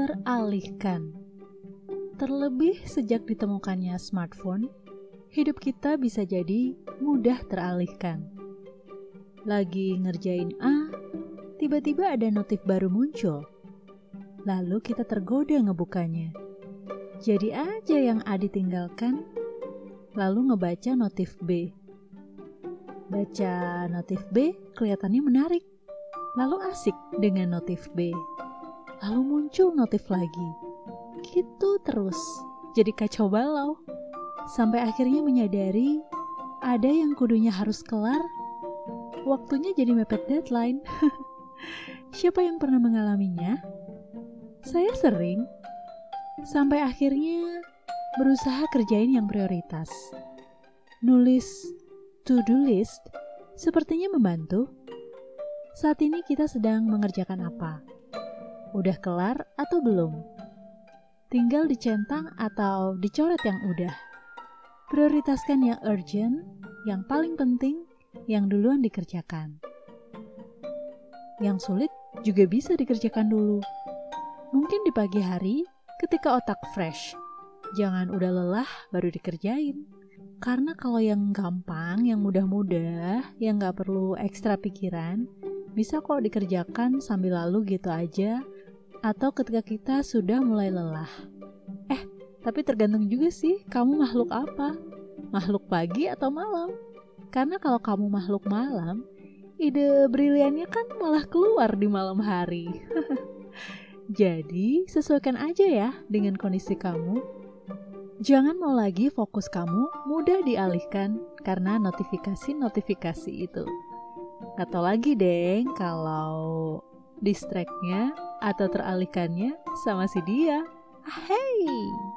teralihkan. Terlebih sejak ditemukannya smartphone, hidup kita bisa jadi mudah teralihkan. Lagi ngerjain A, tiba-tiba ada notif baru muncul. Lalu kita tergoda ngebukanya. Jadi aja yang A ditinggalkan, lalu ngebaca notif B. Baca notif B kelihatannya menarik, lalu asik dengan notif B. Lalu muncul notif lagi. Gitu terus, jadi kacau balau. Sampai akhirnya menyadari ada yang kudunya harus kelar, waktunya jadi mepet deadline. Siapa yang pernah mengalaminya? Saya sering. Sampai akhirnya berusaha kerjain yang prioritas. Nulis to-do list sepertinya membantu. Saat ini kita sedang mengerjakan apa? Udah kelar atau belum? Tinggal dicentang atau dicoret yang udah. Prioritaskan yang urgent, yang paling penting, yang duluan dikerjakan. Yang sulit juga bisa dikerjakan dulu. Mungkin di pagi hari ketika otak fresh. Jangan udah lelah baru dikerjain. Karena kalau yang gampang, yang mudah-mudah, yang gak perlu ekstra pikiran, bisa kok dikerjakan sambil lalu gitu aja, atau ketika kita sudah mulai lelah. Eh, tapi tergantung juga sih, kamu makhluk apa? Makhluk pagi atau malam? Karena kalau kamu makhluk malam, ide briliannya kan malah keluar di malam hari. Jadi, sesuaikan aja ya dengan kondisi kamu. Jangan mau lagi fokus kamu mudah dialihkan karena notifikasi-notifikasi itu. Atau lagi deh kalau distract atau teralihkannya sama si dia. Hey!